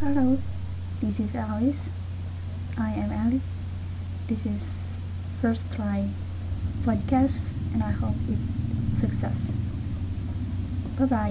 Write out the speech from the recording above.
Hello, this is Alice. I am Alice. This is first try podcast and I hope it success. Bye bye.